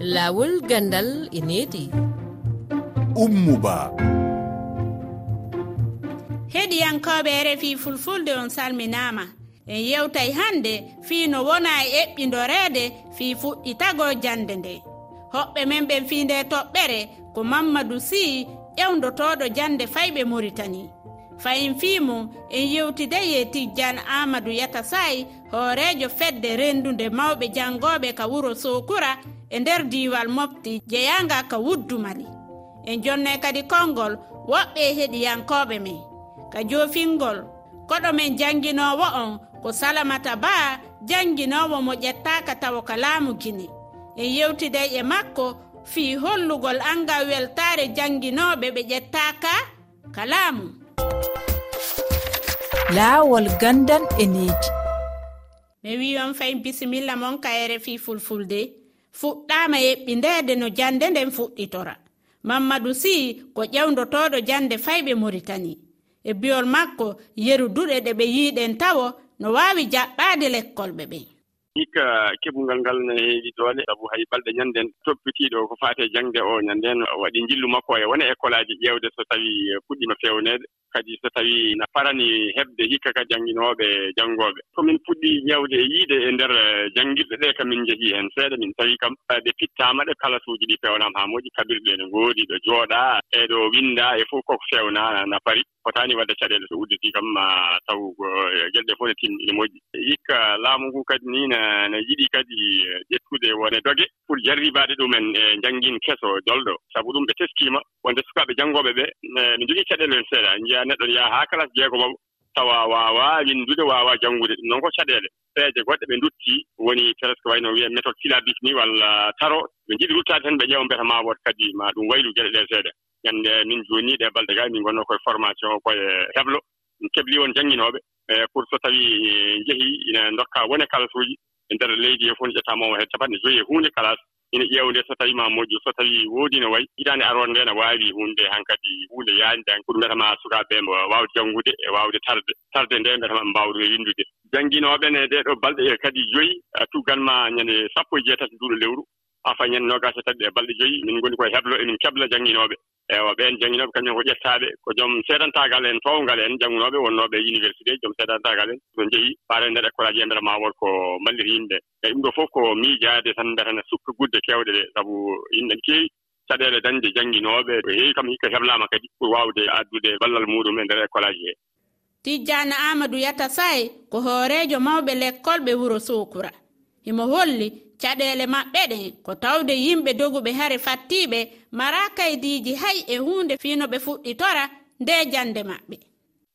laawol gandal e needi. Ummuba. Heɗiyankoɓe refi fulfulde on salminama en yewtay hannde fii no wona e eɓɓidoreede fii fuɗɗitago jande nde. Hoɓɓe men ɓen fii nde toɓɓere ko mamadou sy ƴewdotoɗo jande fayɓe muritani fayin fiimu en yewtide ye tijjan amadou yata say hoorejo fedde rendude mawɓe jangoɓe ka wuro sokura e nder diwal mofti jeyanga ka wuddumali en jonnoy kadi konngol woɓɓe heɗiyankoɓe men ka jofingol koɗo men janginowo on ko salamata ba janginowo mo ƴettaka tawa ka laamu gine. En yewtiday e makko fii hollugol angal weltare janginoɓe ɓe ƴettaka ka laamu. Laawol gandan e needi. Mi wi on fayin bisimilla mon kayere fii fulfulde. fuɗɗama yeɓɓindeede no jande nden fuɗɗitora. Mammadu si ko ƴewdotoɗo jande fayɓe ɓe e biyol makko yeru duɗe ɗe ɓe yiiɗen tawo no waawi jaɓɓaade lekkolɓe ɓen hikka keɓungal ngal no heewi doole sabu hay balɗe ñanden toppitiiɗo ko faate jangde o ñanden waɗi njillu makko e wona école aji ƴeewde so tawii fuɗɗiima fewneede kadi so tawii na farani heɓde hikka ka jannginooɓe janngooɓe komin puɗɗi ƴeewde e yiide e ndeer eh, janngirɗe ɗee ka min njehii heen seeɗa min tawii kam eh, ɗe pittaama ɗe kalasuuji ɗi pewnaama haa moƴƴi. Kabirɗe ne ngoodi ɗo jooɗaa e ɗo winndaa e fof koko feewnaa na pari. Fotaani waɗde caɗeele so udditii kam ma taw eh, geɗe ɗe fof ne timmi ine moƴƴi. Hikka laamu ngu kadi ni na ne yiɗi kadi ƴettude wone doge pour jarribaade ɗumen e janngin keso dolɗo. Sabu ɗum ɓe teskiima wonde sukaaɓe janngooɓe ɓee ne jogii caɗeele heen seeɗa. Njiya jeya neɗɗo yaha haa classe jeegomam tawa waawaa winndude waawaa janngude ɗum noon ko caɗeele peeje goɗɗe ɓe ndutti woni presque wayno wiye méthode syllabique ni walla taro. Ɓe njiɗi ruttaade tan ɓe ƴeewa mbiyata ma wot kadi ma ɗum waylu geɗe ɗee seeɗa. Ñannde min jooni ɗe balɗe gaa min ngonno koye formation koye heblo. Min keɓli won jannginooɓe e pour so tawii njehii ina ndokkaa wone kalasuuji e ndeer leydi e fof ne ƴettaama o heen capanɗe joyi e huunde kalas ina ƴeewde so tawii ma moƴƴu so tawii woodi no wayi hitaande aroon nde ne waawi hunde han kadi huunde yaande han ko ɗum mbiyatamaa sukaaɓe ɓe waawde janngude e waawde tarde tarde nde mbiyatama ɓe winndude. Jannginooɓe ne ɗee ɗoo balɗe e kadi joyi tuganma ñande sappo e jeetati nduuɗo lewru afa ñande noogaas e tati e balɗe joyi min ngoni koye heblo emin keɓla jannginooɓe ewa ɓeen jannginooɓe kañumen ko ƴettaaɓe ko joom seedantaagal en fawgal en janggunoɓe wonnoɓe e université joom seedantaagal en. So jeeyi paare nder école aji e nder mawol ko malliri yimɓe. Eyi ɗum ɗo fof ko miijaade tan mbiyata ne sukka gudde keewɗe ɗe. Sabu yimɓe ne keewi caɗeele dañde jannginooɓe. Ko heewi kam hikka heɓlaama kadi pour waawde addude ballal muɗum e ndeer école aji hee tijjaani amadou yatta say ko hooreejo mawɓe l'école ɓe wuro sokura himo holli caɗeele maɓɓe ɗen ko tawde yimɓe doguɓe hare fattiɓe mara kaydiiji hay e huunde fiino ɓe fuɗɗitora nde jannde maɓɓe.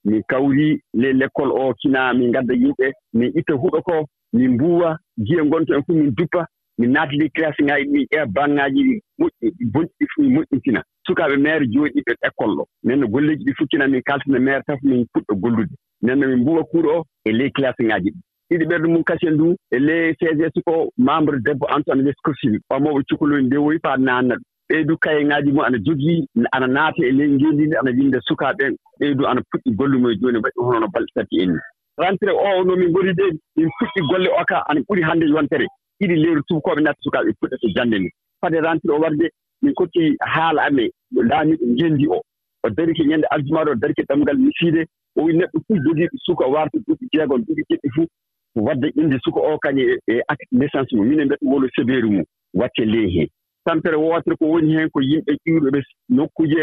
Min kawri le l'école o kina min ngadda yimɓe min itta huɗo ko min mbuwa jiya gonto en fof min duppa min naatidi classe ŋaaji min ƴeewa baŋŋaaji ɗi moƴƴi ɗi bonɗiɗi fof min moƴƴintina sukaaɓe maire jooɗiɓe école ɗo. Nden no golleeji ɗi fukkina min kaltina maire taf min puɗɗo gollude. Nden no min mbuwa kuuɗo o e ley classe ŋaaji ɗi. ɗiɗi ɓerɗe mum kacel ndu e le cgs ko membre debbo antoine lescosini ɓamoɓe cukaloni nde woyi faa naanna ɗum ɓeydu kayeŋaaji mum ana jogii ana naata e ley ngeendindi ana winda sukaaɓeen ɓeydu ana puɗɗi gollumo e jooni waɗi ɗum hono balɗe tati en. Ni rentré o no min ngori ɗe min puɗɗi golle o ka ana ɓuri hannde yontere. Ɗiɗi lewru tubakooɓe natta sukaaɓe puɗɗata jannde ni fade rentré o warde min kotti haala amen laamiɗo ngendi o. O darike ñannde aljumaɗo o darike ɗamngal misiide. O wi neɗɗo fof jogii suka warta duuɓi jeegon duuɓi jeɗɗi fof wadde inde suka o kañe e acte naissance mum. Minen mbiyata wolo sévére mum watte ley heen tampere wootere ko woni heen ko yimɓe ƴiwɗoɓe nokkuje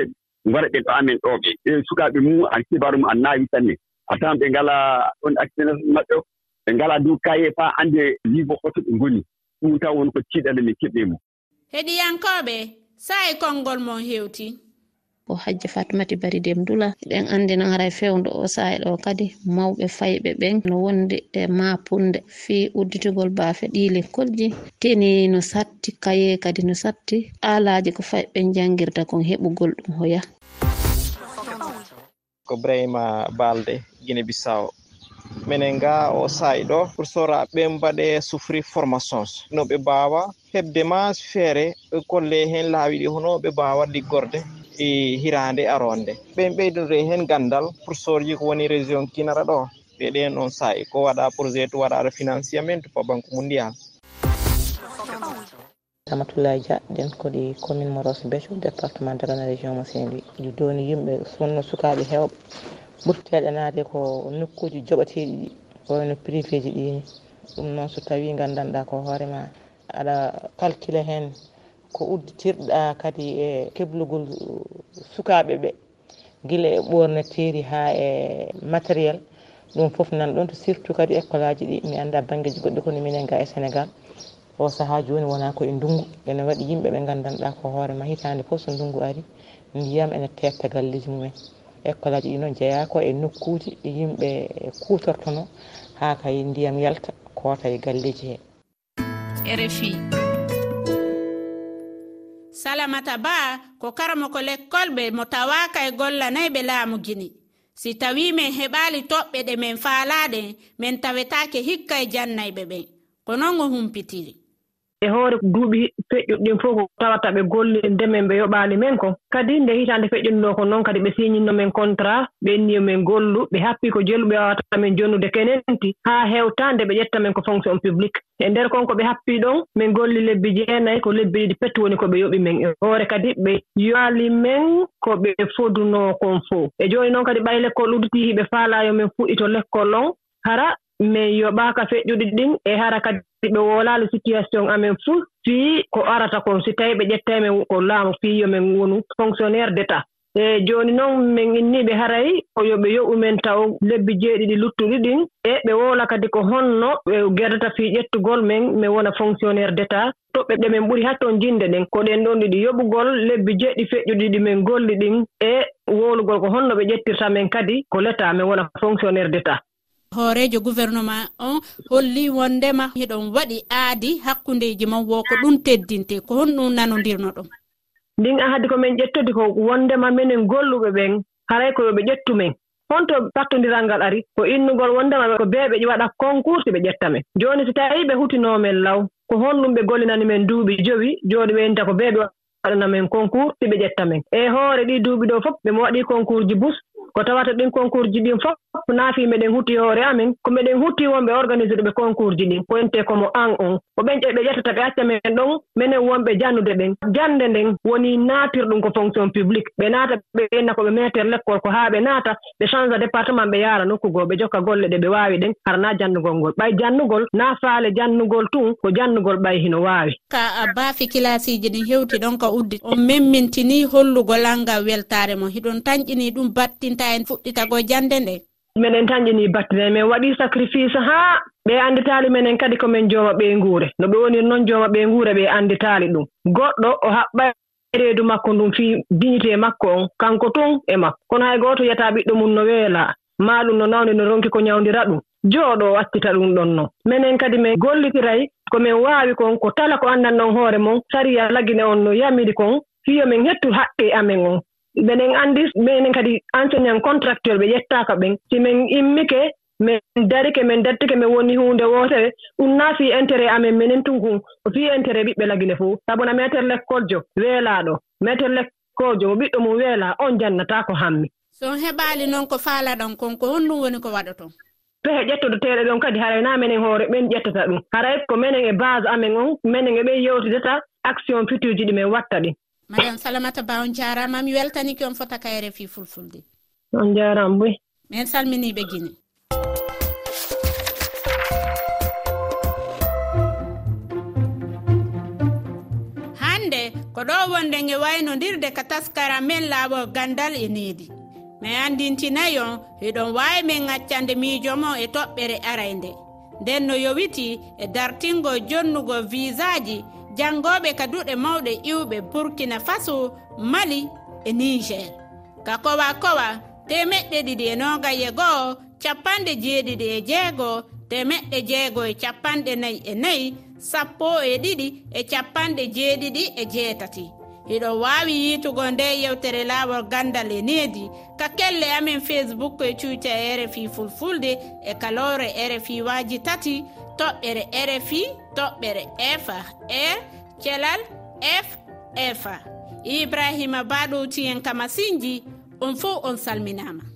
ngara ɓe ɗo amen ɗo ɓe. Ɓe sukaaɓe mum an kibaru mum a naawi tanne a tawan ɓe ngalaa ɗon acte naissance maɓɓe o ɓe ngalaa dow kaye faa annde niveau hoto ɓe ngoni. Ɗum taw woni ko tiiɗande min keɓɓe mum. Heɗiyankooɓe saa e konngol mon heewti ko hajji fatmati bari demdula. Ɗen andi non haray fewdo o sahe ɗo kadi mawɓe fayɓe ɓen no wonde e mapunde fi udditugol baafe ɗi lekkolji teni no satti kaye kadi no satti alaji ko fayɓe jangirta kon heɓugol ɗum hoya. Ko brahima balde guine bissawo minen ga o sayi ɗo pour soraɓe mbaɗe sufri formation no ɓe mbawa heɓde ma feere kolle hen laawi ɗi hono ɓe mbawa liggorde e hirande aronde. Ɓen ɓeydore hen gandal pour sorji ko woni région kinara ɗo. Ɓeɗen on saahi ko waɗa projet to waɗaɗo financiement to banque mondial amatullahi dia ɗen koɗi commune moros beco département dagana région mo séni ɗi joni yimɓe sonno sukaɓe hewɓe. Ɓurteɗe naade ko nokkuji joɓateɗi ɗi. Wayno privé ji ɗini ɗum noon so tawi gandanɗa ko hoorema aɗa calcule hen ko udditirɗa kadi e keblugol sukaɓe ɓe. Guila e ɓorneteri ha e matériel. Ɗum foof nan ɗon to surtout kadi école aji ɗi mi anda banggueji goɗɗi kono minen ga e sénégal. O saaha joni wona koye ndungu. Ene waɗi yimɓe ɓe gandanɗa ko hoorema hitande foof so ndungu ari ndiyam ene tetta galleji mumen école aji ɗi noon jeeya ko e nokkuji yimɓe kutortono ha kay ndiyam yalta koota e galleji he. Rfi lamata ba ko karamoko lekkol ɓe mo tawaka e gollanay ɓe laamu gini. Si tawi min heɓali toɓɓe ɗe min faalaɗe min tawetake hikka e jannayɓe ɓen. Ko non o humpitiri. e hoore duuɓi feƴƴuɗɗin fof ko tawata ɓe golli ndemen ɓe yoɓaali men ko kadi nde hitaande feƴƴude ko noon kadi ɓe siñinno men contrat ɓe enniyo men gollu ɓe happii ko jelu ɓe wawata men jonnude kenenti haa heewtaande ɓe ƴetta men ko fonction publique. E ndeer kon ko ɓe happii ɗon min golli lebbi jeenayi ko lebbi ɗiɗi pet woni ko ɓe yoɓi men. E hoore kadi ɓe yoali men ko ɓe fodunoo kon fof e jooni noon kadi ɓay lekkol udditii hiɓe faalaayo men fuɗɗi to lekkol on hara min yoɓaaka feƴƴuɗi ɗin e hara kadi ɓe woolaali situation amen fuu fii ko arata kon si tawii ɓe ƴettae men ko laamu fii yo min wonu fonctionnaire d' état e jooni noon min inniiɓe haray ko yo ɓe yoɓu men taw lebbi jeeɗiɗi luttuɗi ɗin e ɓe woola kadi ko honno ɓe gerdata fii ƴettugol men min wona fonctionnaire d' état toɓɓe ɗe min ɓuri hatton jinde ɗen ko ɗen ɗon ɗiɗi yoɓugol lebbi jeɗɗi feƴƴuɗi ɗi min golli ɗin e woolugol ko honno ɓe ƴettirta men kadi ko l'état min wona fonctionnaire d' état hoorejo gouvernement on holli wondema hiɗon waɗi aadi hakkundeji mon wo ko ɗum teddinte. Ko honɗum nanodirno ɗum? Ndin ahadi komin ƴettodi ko wondema minen golluɓe ɓen haray ko yo ɓe ƴettu men. Honto pattondiral ngal ari ko innugol wondema ko beeɓe waɗa concours ɓe ƴetta men. Jooni so tawii ɓe hutinoomen law ko honɗum ɓe gollinani men duuɓi jowi jooni ɓe inta ko beeɓe waɗana men concours si ɓe ƴetta men. E hoore ɗi duuɓi ɗo fof ɓe mo waɗii concours ji bus ko tawata ɗin concours ji ɗin fof naafii meɗen hutti hoore amen ko meɗen hutti wonɓe organisé ɗo ɓe concours ji ɗin. Ko wonte komo an on. Ko ɓen ƴe ɓe ƴettata ɓe acca men ɗon minen wonɓe jannude ɓen. Jannde nden woni naatirɗum ko fonction publique. Ɓe naata ɓe enna ko ɓe metere l' école ko haa ɓe naata ɓe change département ɓe yaara nokkugoo ɓe jokka golle ɗe ɓe waawi ɗen. Haranaa janndugol ngol. Ɓay janndugol naa faale janndugol tun ko janndugol ɓay hino waawi. Ka a baafi kilasiiji ɗin hewti ɗon ka uddi. On memmintinii hollugol alngal weltaare mo. Hiɗon tañƴinii ɗum battinta jonta en fuɗɗitago jannde nde? Minen tañƴini battine min waɗi sacrifice haa ɓe annditaali minen kadi ko min jooma ɓee nguure. No ɓe woni noon jooma ɓee nguure ɓe annditaali ɗum. Goɗɗo o haɓɓa reedu makko ndum fii dignité makko on kanko tun e makko. Kono hay gooto yiyataa ɓiɗɗo mum no weelaa maa ɗum no nawde no ronki ko ñawndira ɗum. Jooɗo o accita ɗum ɗon noon minen kadi min gollitiray ko min waawi kon ko tala ko anndan ɗon hoore mon sariya lagine on no yamiri kon fiyo min hettu haqqe amen on. mbiɗen anndi minen kadi enseignant contractuel ɓe ƴettaaka ɓen. Si min immike min darike min dattike min woni huunde wootere ɗum naa fii intérêt amen minen tun kon ko fii intérêt ɓiɓɓe lagine fof sabuna maître l' école jo weelaaɗo maître l' école jo ko ɓiɗɗo mum weelaa on jannataa ko hammi. So heɓaali noon ko faalaɗon kon ko honɗum woni ko waɗa ton pehe ƴettodoteeɗe ɗon kadi haray naa minen hoore ɓen ƴettata ɗum. Haray ko minen e base amen on minen e ɓen yewtidata action futur ji ɗi min watta ɗin madame salamata ba on jarama mi weltaniki on fota kayre fi fulfulde. On jarama boy min salminiɓe guine hande ko ɗo wonde nge waynodirde ka taskara men laaɓol gandal e needi. Mi andintinayi eɗon wawi min gaccande miijomo e toɓɓere araynde nden no yowiti e dartingo jonnugo visaji jangoɓe ka duɗe mawɗe iwɓe burkina faso mali e niger. Ka kowa kowa temeɗɗe ɗiɗi e nogaye e goho capanɗe jeeɗiɗi e jeego temeɗɗe jeego e capanɗe nayi e nayi sappo e ɗiɗi e capanɗe jeeɗiɗi e jeetati. iɗo wawi yitugo nde yewtere lawol gandal e needi ka kelle amin facebook e cuuca e rfi fulfulde e kalore rfi waji tati toɓɓere rfi toɓɓere fa e kelal f efa ibrahima baɗowti en kamasinji on fo on salminama